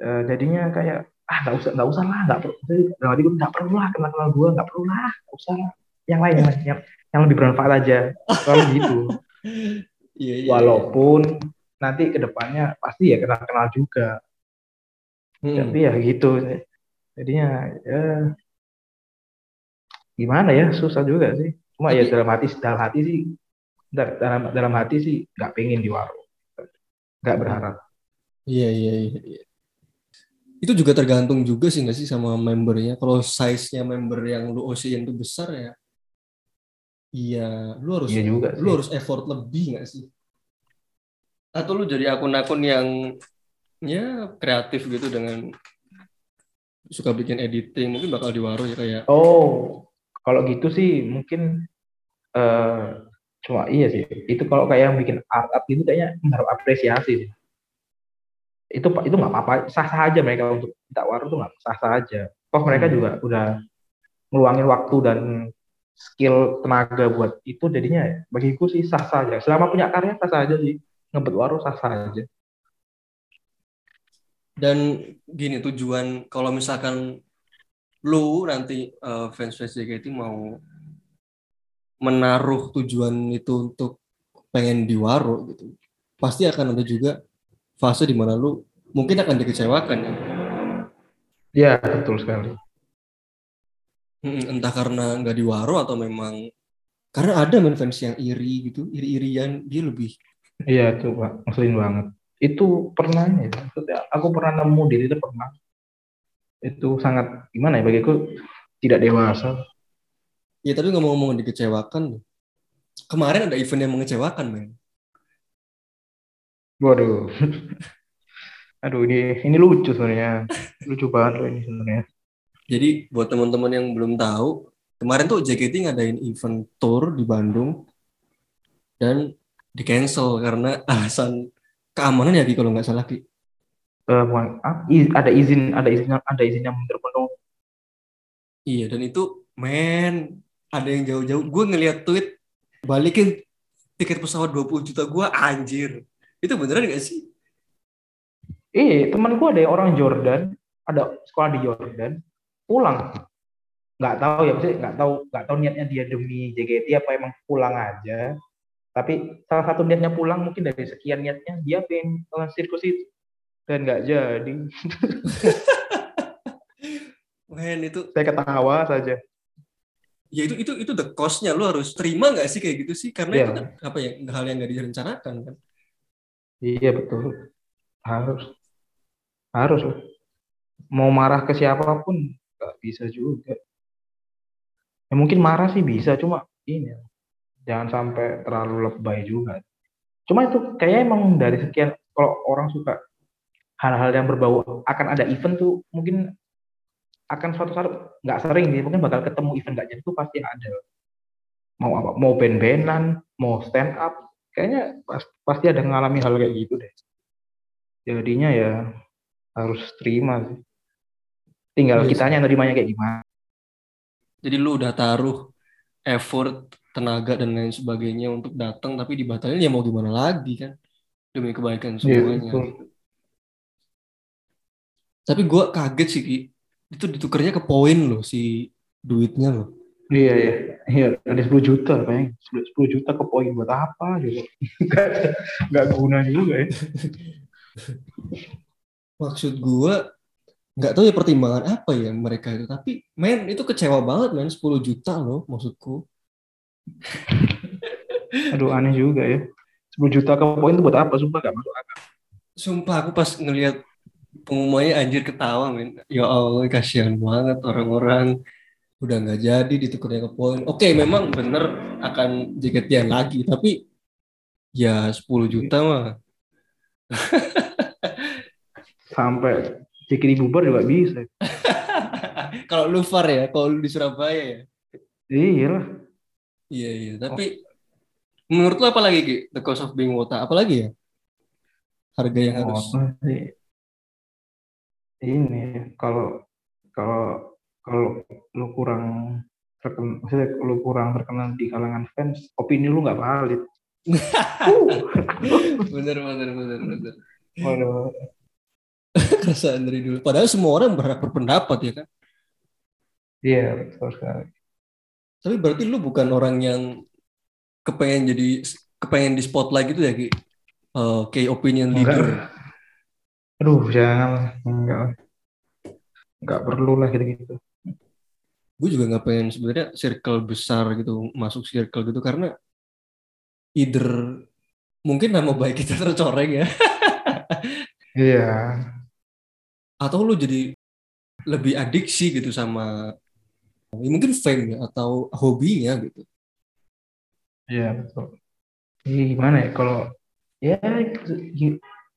Eh, jadinya kayak ah nggak usah nggak usah lah nggak perlu dalam hatiku nggak perlu lah kenal kenal gue nggak perlu lah nggak usah lah. Yang lain yang, yang, yang lebih bermanfaat aja. Kalau gitu. [LAUGHS] Iya iya. walaupun nanti ke depannya pasti ya kenal kenal juga. Hmm. tapi ya gitu jadinya ya gimana ya susah juga sih cuma ya Tapi- dalam hati dalam hati sih dalam dalam hati sih nggak pengen di warung nggak berharap Iya iya iya. iya. Itu juga tergantung juga sih nggak sih sama membernya. Kalau size-nya member yang lu OC itu besar ya, iya lu harus iya juga lu sih harus effort lebih nggak sih? Atau lu jadi akun-akun yang ya kreatif gitu dengan suka bikin editing mungkin bakal di waro ya kayak oh kalau gitu sih mungkin eh cuma iya sih. Itu kalau kayak yang bikin art art gitu kayaknya menaruh apresiasi sih. Itu itu nggak apa-apa. Sah sah aja mereka untuk minta warung tuh nggak sah sah aja. Toh mereka Hmm. juga udah ngeluangin waktu dan skill tenaga buat itu jadinya bagiku sih sah sah aja. Selama punya karya sah sah aja sih. Ngebet warung sah sah aja dan gini tujuan kalau misalkan lu nanti eh, fans-fans JKT mau menaruh tujuan itu untuk pengen di waro gitu pasti akan ada juga fase di mana lu mungkin akan dikecewakan ya. Ya betul sekali. Mm, entah karena nggak di waro atau memang karena ada men fans yang iri gitu iri-irian dia lebih iya tuh pak. Ngeselin banget itu pernah ya. Aku pernah nemu di itu pernah. Itu sangat gimana ya bagiku tidak dewasa. Ya tapi ngomong-ngomong dikecewakan, kemarin ada event yang mengecewakan, men. waduh. [LAUGHS] Aduh ini ini lucu sebenarnya. Lucu banget loh ini sebenarnya. Jadi buat teman-teman yang belum tahu, kemarin tuh JKT ngadain event tour di Bandung dan di cancel karena [LAUGHS] alasan keamanan ya Ki kalau nggak salah Ki. Bukan- i- ada izin ada izin ada izin yang terpenuhi Iya dan itu men ada yang jauh-jauh. Gue ngeliat tweet balikin tiket pesawat 20 juta gue anjir. Itu beneran gak sih? eh teman gua ada yang orang Jordan ada sekolah di Jordan pulang nggak tahu ya maksudnya nggak tahu nggak tahu niatnya dia demi JKT apa emang pulang aja tapi salah satu niatnya pulang mungkin dari sekian niatnya dia pengen ke sirkus itu dan nggak jadi. [LAUGHS] Men itu saya ketawa saja. Ya itu itu itu the cost-nya. Lu harus terima nggak sih kayak gitu sih? Karena Iya. itu kan apa ya hal yang nggak direncanakan kan? Iya betul. Harus. Harus. Lah mau marah ke siapa pun nggak bisa juga. Ya mungkin marah sih bisa cuma ini jangan sampai terlalu lebay juga. Cuma itu kayaknya emang dari sekian kalau orang suka hal-hal yang berbau akan ada event tuh mungkin akan suatu saat nggak sering sih mungkin bakal ketemu event nggak jadi tuh pasti ada. Mau apa mau band-bandan mau stand up kayaknya pas- pasti ada ngalami hal kayak gitu deh. Jadinya ya harus terima sih. Tinggal Iya. sih. kitanya nerimanya kayak gimana. Jadi lu udah taruh effort tenaga dan lain sebagainya untuk datang tapi dibatalin ya mau gimana lagi kan? Demi kebaikan Iya, semuanya. betul. tapi gua kaget sih Ki. Itu ditukernya ke poin loh si duitnya loh. Iya iya. Iya ada 10 juta kayaknya 10 10 juta ke poin buat apa juga [LAUGHS] nggak nggak guna juga ya. Maksud gua nggak tahu ya pertimbangan apa ya mereka itu. Tapi men itu kecewa banget men. 10 juta loh maksudku aduh aneh juga ya. 10 juta ke poin itu buat apa? Sumpah gak masuk akal. Sumpah aku pas ngelihat pengumumannya anjir ketawa men. Ya Allah kasihan banget orang-orang. Udah nggak jadi ditukernya ke poin. Oke memang bener akan JKT lagi tapi ya 10 juta mah. [LAUGHS] Sampai JKT bubar juga bisa. [LAUGHS] Kalau lu far ya kalau lu di Surabaya ya. Iya lah iya iya. Tapi menurut lu apa lagi Ki? the cost of being wota apa lagi ya? Harga yang harus. Oh, sih. ini kalau kalau kalau lu kurang terkenal maksudnya lu kurang terkenal di kalangan fans opini lu nggak valid. [LAUGHS] Bener bener bener bener. Waduh. kerasaan dari dulu. Padahal semua orang berhak berpendapat ya kan? Iya betul sekali Tapi berarti lu bukan orang yang kepengen jadi kepengen di spotlight gitu ya Ki? Eh, kayak opinion Enggak. leader. aduh jangan enggak lah. nggak perlu lah gitu-gitu Gue juga nggak pengen sebenarnya circle besar gitu masuk circle gitu karena either mungkin nama baik kita [LAUGHS] tercoreng ya iya atau lu jadi lebih adiksi gitu sama ya mungkin fame ya atau hobinya gitu. iya betul. Gimana ya kalau ya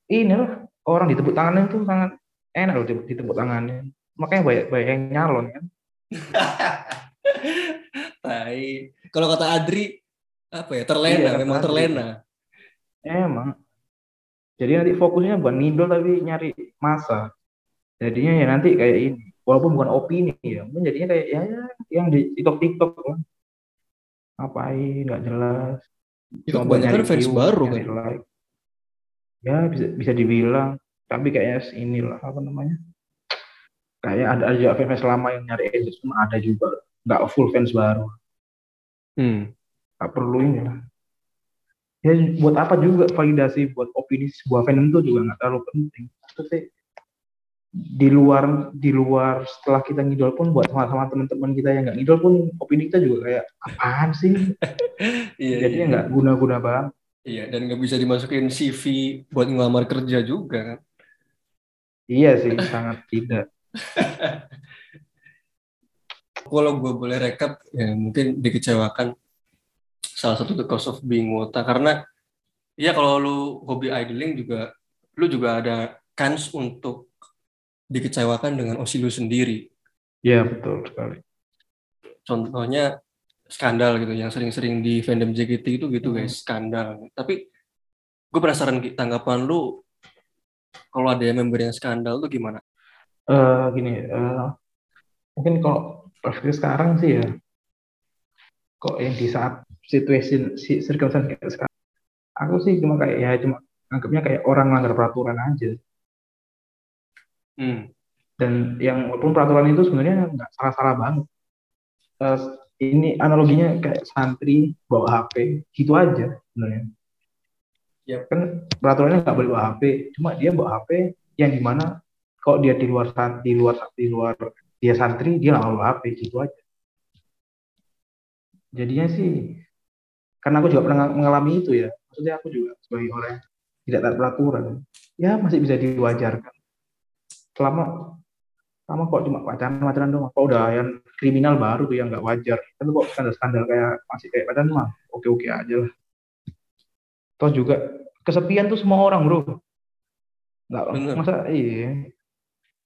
ini lah orang ditepuk tangannya tuh sangat enak loh ditepuk- tangannya. Makanya banyak banyak yang nyalon kan. [LAUGHS] Tai. Kalau kata Adri apa ya terlena, Iya, memang terlena. emang. Jadi nanti fokusnya bukan ngidol tapi nyari masa. Jadinya ya nanti kayak ini walaupun bukan opini ya mungkin jadinya kayak ya, ya yang di tiktok tiktok kan. Ngapain nggak jelas. Itu kebanyakan nyari fans view, baru kan. like. ya bisa bisa dibilang. Tapi kayaknya inilah apa namanya? Kayak ada aja fans lama yang nyari engagement ada juga. Nggak full fans baru. Hmm. nggak perlu ini lah ya buat apa juga validasi buat opini sebuah fandom itu juga nggak terlalu penting. Maksudnya di luar di luar setelah kita ngidol pun buat sama-sama teman-teman kita yang nggak ngidol pun opini kita juga kayak apaan sih [LAUGHS] Iya, jadinya iya. nggak guna-guna banget Iya, dan nggak bisa dimasukin CV buat ngelamar kerja juga kan. Iya sih, sangat tidak. [LAUGHS] Kalau gue boleh rekap, ya mungkin dikecewakan salah satu the cost of being wota karena ya kalau lu hobi idling juga lu juga ada kans untuk dikecewakan dengan osi lu sendiri. Iya betul sekali. Contohnya skandal gitu yang sering-sering di fandom JKT itu gitu guys, Hmm. skandal. Tapi gue penasaran tanggapan lu kalau ada yang member yang skandal tuh gimana? Eh gini, eh, mungkin kalau perspektif sekarang sih ya, kok yang di saat situasi si circumstance kayak sekarang, aku sih cuma kayak ya cuma anggapnya kayak orang melanggar peraturan aja. Hmm. Dan yang walaupun peraturan itu sebenarnya nggak salah-salah banget. Eh, ini analoginya kayak santri bawa HP, gitu aja sebenarnya. Yap. Kan peraturannya nggak boleh bawa HP, cuma dia bawa HP yang di mana kok dia di luar di luar di luar dia santri dia nggak bawa HP gitu aja. Jadinya sih karena aku juga pernah mengalami itu ya, maksudnya aku juga sebagai orang yang tidak taat peraturan, ya masih bisa diwajarkan. Selama sama kok cuma pacaran-pacaran doang. Kok udah yang kriminal baru tuh yang nggak wajar. Tapi kok skandal-skandal kayak masih kayak pacaran mah oke-oke aja lah. Terus juga kesepian tuh semua orang bro. Nggak, masa iya.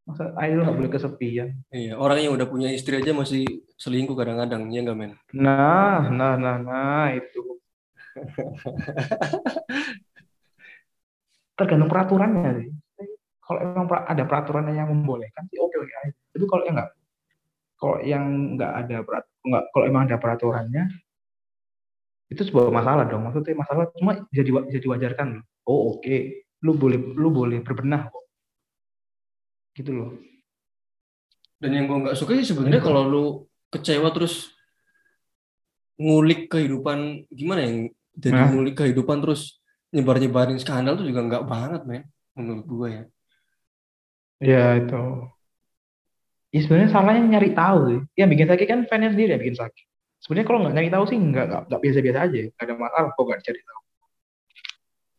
Masa idol nggak boleh kesepian. Iya, orang yang udah punya istri aja masih selingkuh kadang-kadang, ya nggak men? Nah, nah, nah, nah itu. [LAUGHS] Tergantung peraturannya sih. Kalau emang ada peraturannya yang membolehkan sih oke oke aja. Tapi kalau yang nggak, kalau yang nggak ada perat, nggak, kalau emang ada peraturannya, itu sebuah masalah dong. Maksudnya masalah cuma bisa diwajarkan. loh. Oh oke, lu boleh lu boleh berbenah kok. Gitu loh. Dan yang gue nggak suka sih sebenarnya kalau lu kecewa terus ngulik kehidupan gimana yang jadi Nah. ngulik kehidupan terus nyebar-nyebarin skandal tuh juga nggak banget men menurut gue ya. Ya itu. Ya sebenarnya salahnya nyari tahu sih. Yang bikin sakit kan fansnya sendiri yang bikin sakit. Sebenarnya kalau nggak nyari tahu sih nggak nggak biasa-biasa aja. Nggak ada masalah kok nggak cari tahu.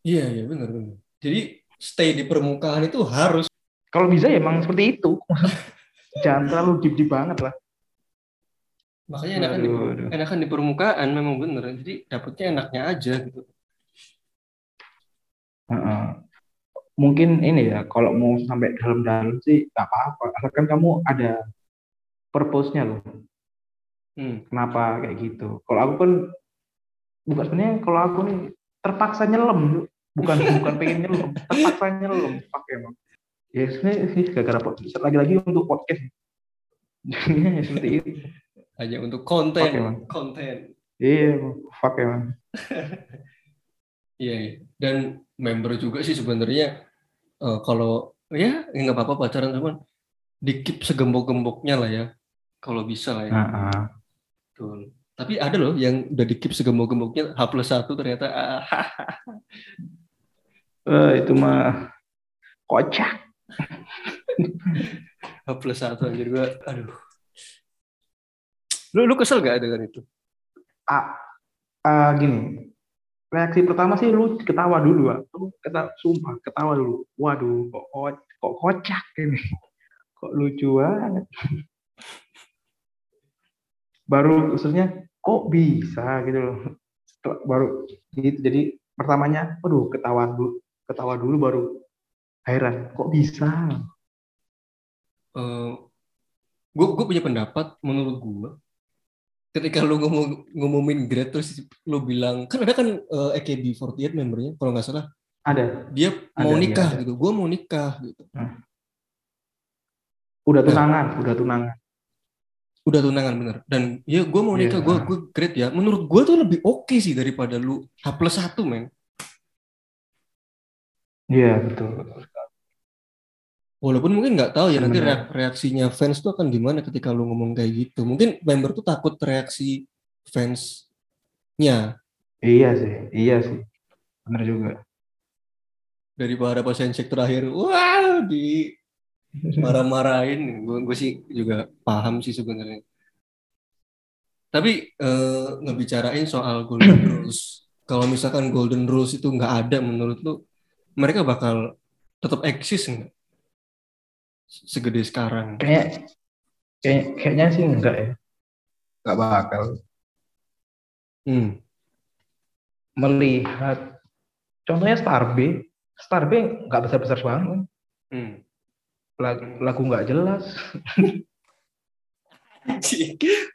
Iya iya benar benar. Jadi stay di permukaan itu harus. Kalau bisa ya emang seperti itu. [LAUGHS] Jangan terlalu deep deep banget lah. Makanya enakan di, Aduh, aduh. enakan di permukaan memang bener. Jadi dapetnya enaknya aja gitu. Heeh. Mungkin ini ya kalau mau sampai dalam-dalam sih nggak apa-apa. Asalkan kamu ada purpose-nya loh. Hmm. Kenapa kayak gitu? Kalau aku kan bukan sebenarnya kalau aku nih terpaksa nyelam, Bu. bukan [LAUGHS] bukan pengen nyelam, terpaksa nyelam pakai emang. Ya sebenarnya sih gara-gara podcast. lagi-lagi untuk podcast. Jadinya [LAUGHS] ya seperti itu. Hanya untuk konten, Oke, Bang. konten. Iya, fuck emang. [LAUGHS] Iya, iya. dan member juga sih sebenarnya eh, kalau ya ya nggak apa-apa pacaran cuman dikip segembok-gemboknya lah ya. Kalau bisa lah ya. Nah, Betul. Tapi ada loh yang udah dikip segembok-gemboknya H plus satu ternyata eh, itu mah kocak. H plus satu anjir gua aduh. Lu lu kesel gak dengan itu? Ah, ah, gini. Reaksi pertama sih lu ketawa dulu, Pak. Lu kata sumpah ketawa dulu. Waduh, kok ko- kok kocak ini. [LAUGHS] Kok lucu banget. [LAUGHS] Baru maksudnya kok bisa gitu loh. Setelah- Baru gitu. Jadi pertamanya, aduh ketawa dulu, ketawa dulu baru heran, kok bisa? Eh gue gue punya pendapat menurut gue ketika lu ngomong ngumumin grade terus lu bilang kan ada kan eh, AKB48 membernya kalau nggak salah Ada, dia mau Ada, iya, nikah ada. gitu gue mau nikah gitu udah tunangan, udah tunangan. udah tunangan bener dan ya gue mau nikah Iya. gue gue grade ya menurut gue tuh lebih oke sih daripada lu H plus satu men Iya betul. Walaupun mungkin nggak tahu ya nanti reaksinya fans tuh akan gimana ketika lu ngomong kayak gitu. Mungkin member tuh takut reaksi fansnya. Iya sih, iya sih, bener juga. daripada pas handshake terakhir wah di marah-marahin. Gue sih juga paham sih sebenarnya. Tapi eh, ngebicarain soal Golden [CLEARS THROAT] Girls kalau misalkan golden rules itu nggak ada menurut lu mereka bakal tetap eksis nggak segede sekarang. Kayak kayak kayaknya sih enggak ya. Nggak bakal. Hmm. melihat contohnya Star B. Star B nggak besar besar banget. Hmm. lagu lagu nggak jelas.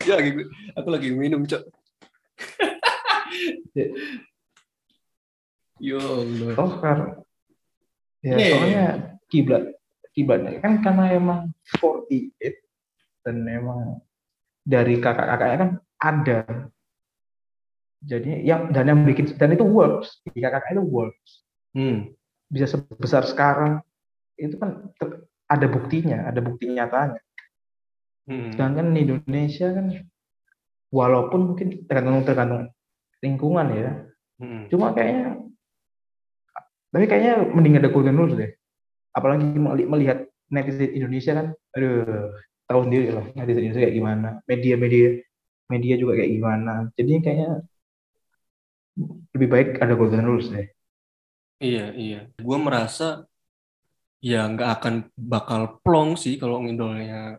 Ya lagi aku lagi minum cok. Yo Allah. oh sekarang ya Iya. soalnya kiblat kiblatnya kan karena emang 48 dan emang dari kakak-kakaknya kan ada jadi yang dan yang bikin dan itu works di kakak itu works Hmm. bisa sebesar sekarang itu kan ter- ada buktinya ada bukti nyatanya Hmm. sedangkan di Indonesia kan walaupun mungkin tergantung tergantung lingkungan ya Hmm. cuma kayaknya tapi kayaknya mending ada golden rules deh apalagi meli- melihat netizen Indonesia kan aduh tahu sendiri lah netizen Indonesia kayak gimana media media media juga kayak gimana jadi kayaknya lebih baik ada golden rules deh Iya, iya. Gue merasa ya nggak akan bakal plong sih kalau ngidolnya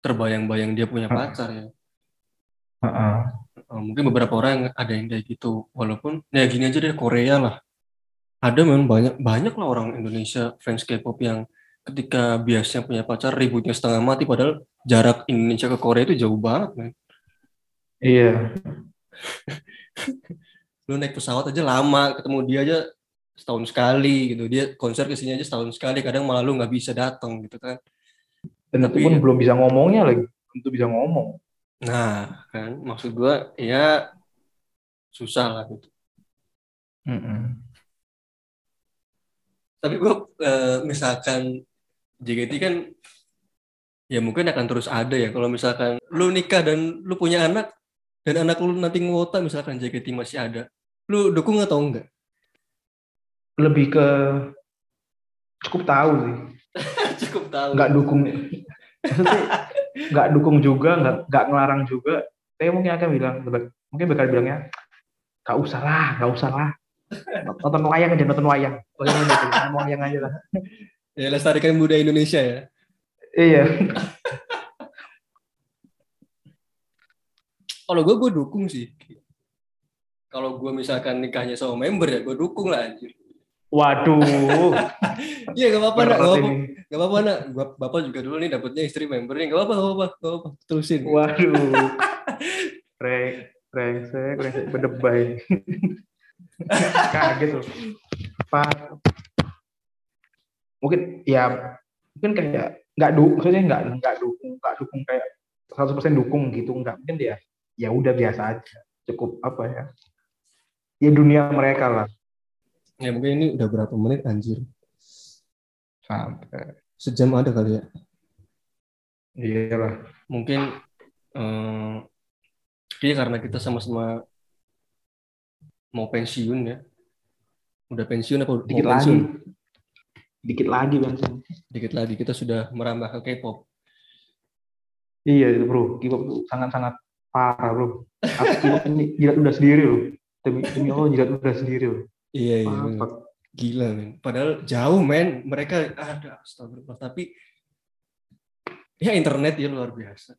terbayang-bayang dia punya pacar ya. Heeh. Eh, Mungkin beberapa orang ada yang kayak gitu. Walaupun ya gini aja deh Korea lah. Ada memang banyak banyak lah orang Indonesia fans K-pop yang ketika biasanya punya pacar ributnya setengah mati padahal jarak Indonesia ke Korea itu jauh banget men. iya [LAUGHS] Lu naik pesawat aja lama, ketemu dia aja setahun sekali gitu. Dia konser ke sini aja setahun sekali, kadang malah lu nggak bisa datang gitu kan. dan Tapi itu pun belum bisa ngomongnya lagi untuk bisa ngomong Nah, kan maksud gua ya susah lah gitu. Mm-mm. Tapi gua eh, misalkan JKT kan ya mungkin akan terus ada ya kalau misalkan lu nikah dan lu punya anak dan anak lu nanti ngewota misalkan JKT masih ada. Lu dukung atau enggak? lebih ke cukup tahu sih [LAUGHS] Cukup tahu. nggak dukung nggak dukung juga nggak nggak ngelarang juga saya mungkin akan bilang mungkin bakal bilangnya nggak usah lah nggak usah lah nonton wayang aja nonton wayang wayang aja nonton wayang aja lah Ya lestarikan budaya Indonesia ya. iya Kalau gua gua dukung sih. Kalau gua misalkan nikahnya sama member ya gua dukung lah anjir. waduh [LAUGHS] Iya gak apa-apa nak, gak apa-apa, gak apa-apa nak. Bapak juga dulu nih dapetnya istri member nih, gak apa-apa, gak apa-apa, gak apa-apa. Terusin. waduh [LAUGHS] reng rengsek rengsek berdebay kaget loh Pak mungkin ya mungkin kayak nggak dukung maksudnya nggak nggak dukung nggak dukung kayak 100% dukung gitu nggak mungkin dia ya udah biasa aja cukup apa ya ya dunia mereka lah Ya mungkin ini udah berapa menit anjir. sampai Sejam ada kali ya. iya lah Mungkin eh kayaknya karena kita sama-sama mau pensiun ya. Udah pensiun apa dikit mau lagi pensiun? dikit lagi bensin Dikit lagi kita sudah merambah ke K-pop. iya itu bro K-pop tuh sangat sangat parah bro aku K-pop ini jilat udah sendiri loh demi demi Allah jilat udah sendiri loh Iya, iya. Gila men. Padahal jauh men. Mereka ada astagfirullah. Tapi ya internet ya luar biasa.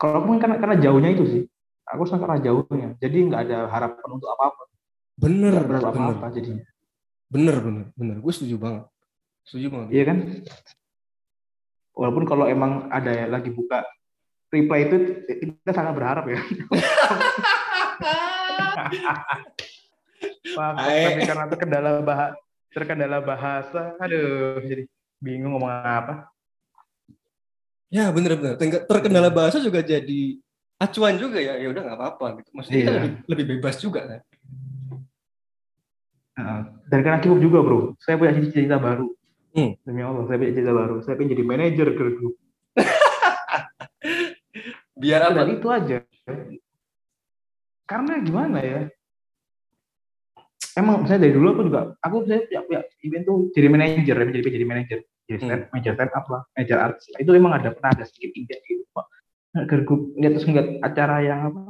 kalau pun karena karena jauhnya itu sih aku sangat karena jauhnya jadi nggak ada harapan untuk apa apa Bener, berharap apa bener, apa jadinya bener, bener, bener. Gue setuju banget. Setuju banget. iya kan walaupun kalau emang ada yang lagi buka reply itu kita sangat berharap ya Wah, [LAUGHS] Ae. tapi karena terkendala bahasa terkendala bahasa aduh jadi bingung ngomong apa Ya bener bener. Terkendala bahasa juga jadi acuan juga ya. Ya udah nggak apa-apa gitu. Maksudnya Iya. lebih, lebih bebas juga kan. Nah, dan karena K-pop juga bro saya punya cita-cita baru Hmm. demi Allah saya punya cita baru saya pengen jadi manajer girl group [LAUGHS] Biar apa? dan itu aja karena gimana ya emang saya dari dulu aku juga aku saya punya, punya event tuh jadi manajer jadi jadi manajer jadi stand, manajer stand up lah manajer artis itu emang ada pernah ada sedikit ide gitu pak group lihat terus ngeliat acara yang apa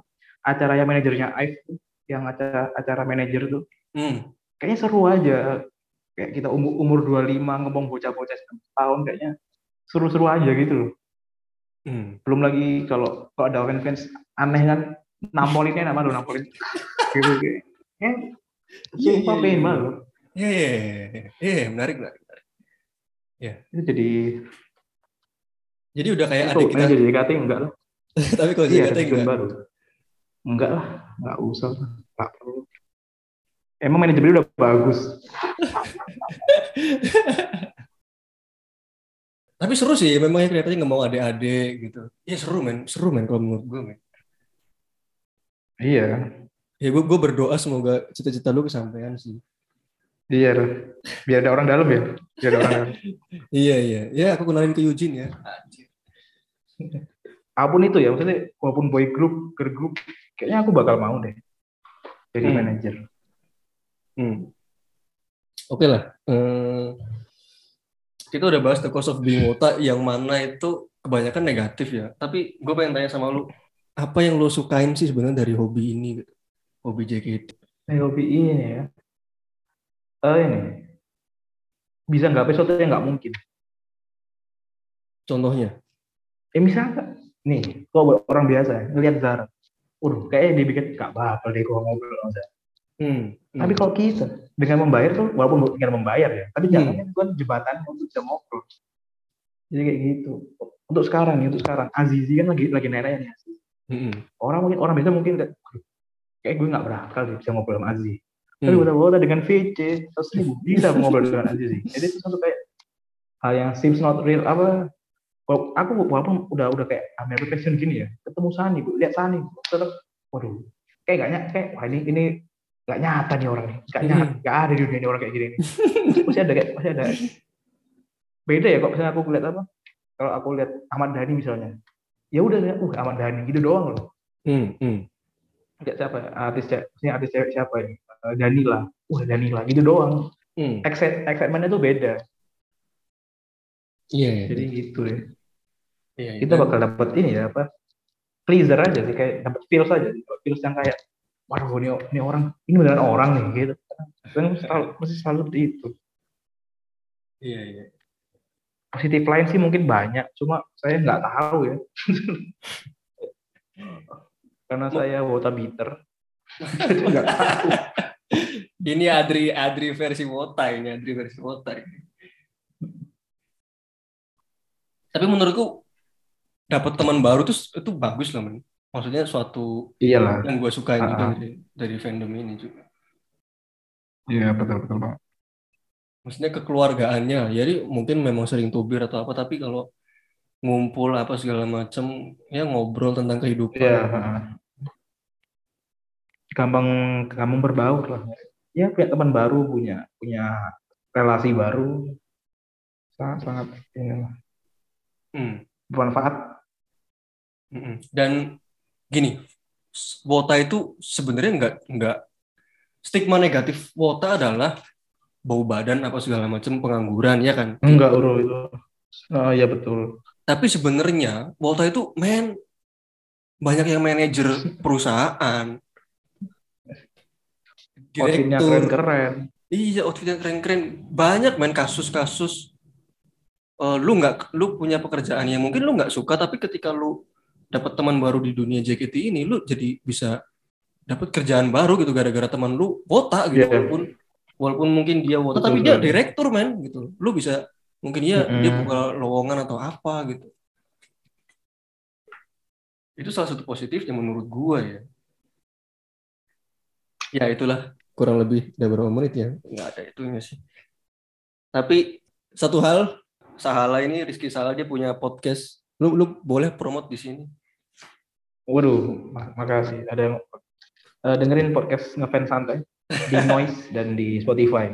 acara yang manajernya Ive yang acara acara manajer tuh Hmm. kayaknya seru aja kayak kita umur umur 25 ngomong bocah-bocah tahun kayaknya seru-seru aja gitu loh Hmm. belum lagi kalau kalau ada fans fans aneh kan nampolinnya nama lo nampolin [LAUGHS] gitu kayak sumpah pengen banget. Iya, iya, iya, menarik, menarik. menarik. itu jadi Jadi udah kayak itu adik kita, jadi JKT enggak lah [LAUGHS] tapi kalau iya JKT enggak. baru enggak lah enggak usah enggak perlu emang manajemennya udah bagus [LAUGHS] Tapi seru sih, memang ya kelihatannya nggak mau adik-adik gitu. Iya seru men, seru men kalau menurut gue men. iya Ya gue gue berdoa semoga cita-cita lu kesampaian sih. iya biar ada orang dalam ya biar ada orang dalam [LAUGHS] Iya iya, ya aku kenalin ke Eugene ya. Anjir. Apa pun itu ya maksudnya walaupun boy group girl group kayaknya aku bakal mau deh jadi Hmm. manajer Hmm. Oke lah. Eh, kita udah bahas the cost of being wota yang mana itu kebanyakan negatif ya. Tapi gue pengen tanya sama lu, apa yang lu sukain sih sebenarnya dari hobi ini? Gitu? Hobi JKT. Eh, hobi ini ya eh ini bisa nggak sesuatu yang nggak mungkin Contohnya? Eh misalnya nih kalau buat orang biasa ya, ngelihat Zara Waduh, kayaknya dia bikin gak bakal deh gua ngobrol sama Zara. Hmm. Tapi kalau kita dengan membayar tuh, walaupun dengan membayar ya, tapi Hmm. jangan itu kan jembatan untuk bisa ngobrol. Jadi kayak gitu. Untuk sekarang, nih, untuk sekarang, Azizi kan lagi lagi nerenya nih. Hmm. Orang mungkin orang biasa mungkin kayak, "Aduh, kayak gue nggak bakal deh bisa ngobrol sama Azizi. Tapi Hmm. udah dengan VC, terus ribu bisa [LAUGHS] ngobrol dengan Azizi. Jadi itu satu kayak hal yang seems not real apa kalau aku walaupun udah udah kayak American passion gini ya ketemu Sani bu lihat Sani tetap waduh kayak gak nyata kayak wah ini ini gak nyata nih orang nih gak nyata Hmm. gak ada di dunia ini orang kayak gini nih masih ada kayak masih ada beda ya kok misalnya aku lihat apa kalau aku lihat Ahmad Dhani misalnya ya udah ya uh Ahmad Dhani gitu doang loh Hmm. Hmm. Siapa ya, artis ce- maksudnya artis cewek siapa ini Eh, Danila wah Danila gitu doang Hmm. Excite, excitementnya tuh beda Iya, iya. jadi gitu ya Iya, iya. kita bakal dapat ini ya apa pleaser aja sih kayak dapat feels aja feels yang kayak waduh ini, ini orang ini beneran orang nih gitu. Kan selalu mesti selalu seperti itu. Iya, iya. positif lain sih mungkin banyak cuma saya nggak tahu ya. [LAUGHS] Karena saya wota bitter [LAUGHS] nggak tahu. Ini Adri Adri versi Wota ini Adri versi Wota ini. Tapi menurutku dapat teman baru tuh itu bagus loh men. Maksudnya suatu iyalah yang gue sukain juga Ah. dari, dari fandom ini juga. iya betul betul bang Maksudnya kekeluargaannya. Jadi mungkin memang sering tubir atau apa tapi kalau ngumpul apa segala macam ya ngobrol tentang kehidupan. Iya. gampang gampang berbaur lah ya punya teman baru punya punya relasi baru sangat sangat inilah, Hmm. bermanfaat. Dan gini, wota itu sebenarnya nggak nggak stigma negatif wota adalah bau badan apa segala macam pengangguran ya kan. enggak uro itu. Oh iya betul. Tapi sebenarnya wota itu men banyak yang manajer [LAUGHS] perusahaan, outfitnya direktur, keren keren iya outfitnya keren-keren. Banyak main kasus-kasus. Eh, lu nggak lu punya pekerjaan yang mungkin lu nggak suka tapi ketika lu dapat teman baru di dunia JKT ini lu jadi bisa dapat kerjaan baru gitu gara-gara teman lu wota gitu Iya. walaupun walaupun mungkin dia wota Betul tapi dia direktur men gitu. Lu bisa mungkin dia dia Mm-mm. buka lowongan atau apa gitu. Itu salah satu positifnya menurut gua ya. Ya itulah. Kurang lebih udah berapa menit ya? Nggak ada itunya sih. Tapi satu hal Sahala ini Rizky Sahala dia punya podcast lu lu boleh promote di sini. Waduh mak- makasih. Ada yang eh, dengerin podcast ngefans santai? Di [LAUGHS] Noise dan di Spotify.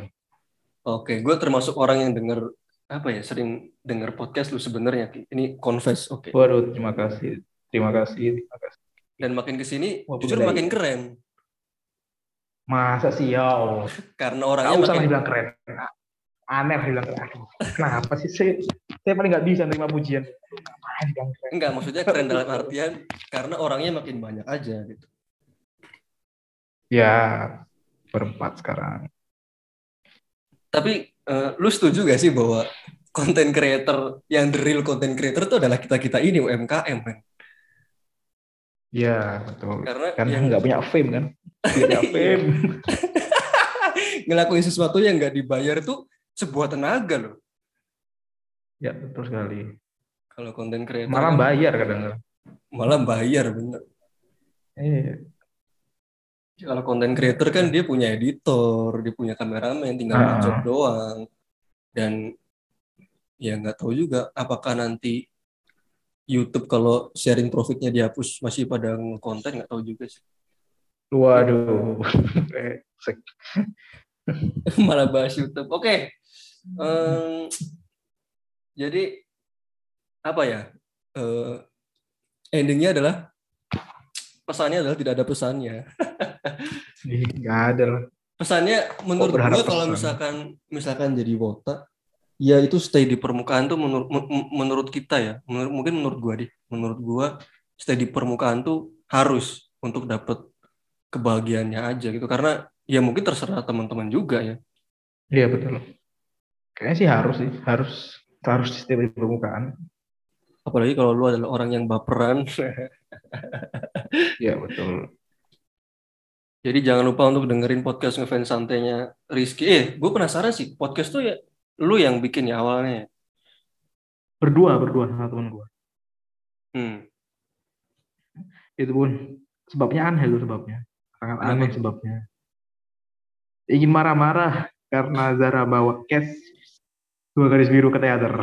Oke, gue termasuk orang yang denger apa ya sering denger podcast lu sebenarnya. Ini confess oke. Waduh terima kasih. Terima kasih terima kasih. Dan makin ke sini Walaupun jujur makin keren. Masa sih ya karena orangnya lah makin dibilang keren. Aneh dibilang keren? Kenapa sih saya, saya paling nggak bisa nerima pujian enggak maksudnya keren dalam artian karena orangnya makin banyak aja gitu Ya, berempat sekarang. Tapi uh, lu setuju gak sih bahwa konten creator yang the real content creator itu adalah kita kita ini UMKM kan? Ya betul. Karena Karena yang- nggak punya fame kan. [LAUGHS] Punya Iya. fame. [LAUGHS] ngelakuin sesuatu yang nggak dibayar itu sebuah tenaga loh. Ya betul sekali. Kalau konten creator Malah kan bayar kadang-kadang. malah bayar bener. Eh, Kalau konten creator kan dia punya editor, dia punya kameramen, tinggal Ah. job doang. Dan ya nggak tahu juga apakah nanti YouTube kalau sharing profitnya dihapus masih pada konten nggak tahu juga sih. waduh. [LAUGHS] Malah bahas YouTube. Oke. Em, jadi apa ya? Eh, endingnya adalah pesannya adalah tidak ada pesannya. Nggak ada lah. Pesannya menurut berharap gua kalau misalkan misalkan jadi wota, ya itu stay di permukaan tuh menurut men- menurut kita ya, menurut mungkin menurut gua deh, menurut gua stay di permukaan tuh harus untuk dapat kebahagiaannya aja gitu karena ya mungkin terserah teman-teman juga ya. Iya betul. Kayaknya sih harus sih, harus harus di permukaan. Apalagi kalau lu adalah orang yang baperan. Iya betul. Jadi jangan lupa untuk dengerin podcast ngefans santainya Rizky. Eh, gue penasaran sih, podcast tuh ya lu yang bikin ya awalnya. Berdua, berdua sama teman gua. Hmm. Itu pun sebabnya aneh itu sebabnya. Sangat aneh sebabnya. Ingin marah-marah karena Zara bawa cash dua garis biru ke teater.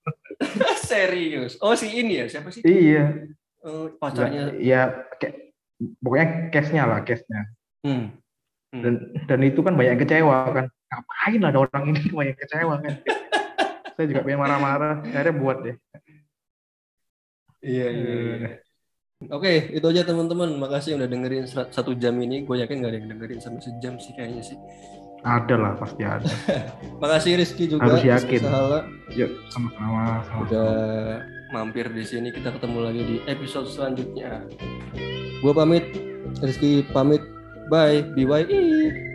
[LAUGHS] Serius. Oh, si ini ya, siapa sih? iya. Eh, pacarnya. Ya, kayak pokoknya cashnya lah, cashnya. Hmm. Hmm. Dan dan itu kan banyak yang kecewa kan. Ngapain ada orang ini [LAUGHS] banyak kecewa kan. Saya juga pengen marah-marah. Akhirnya buat deh. Iya, iya, iya. Oke, itu aja teman-teman. Makasih udah dengerin satu jam ini. Gue yakin gak ada yang dengerin sampai sejam sih kayaknya sih. Ada lah pasti ada. [LAUGHS] Makasih Rizky juga. Harus yakin. Yuk sama-sama. udah mampir di sini. Kita ketemu lagi di episode selanjutnya. Gue pamit, Rizky pamit. Bye, BYE.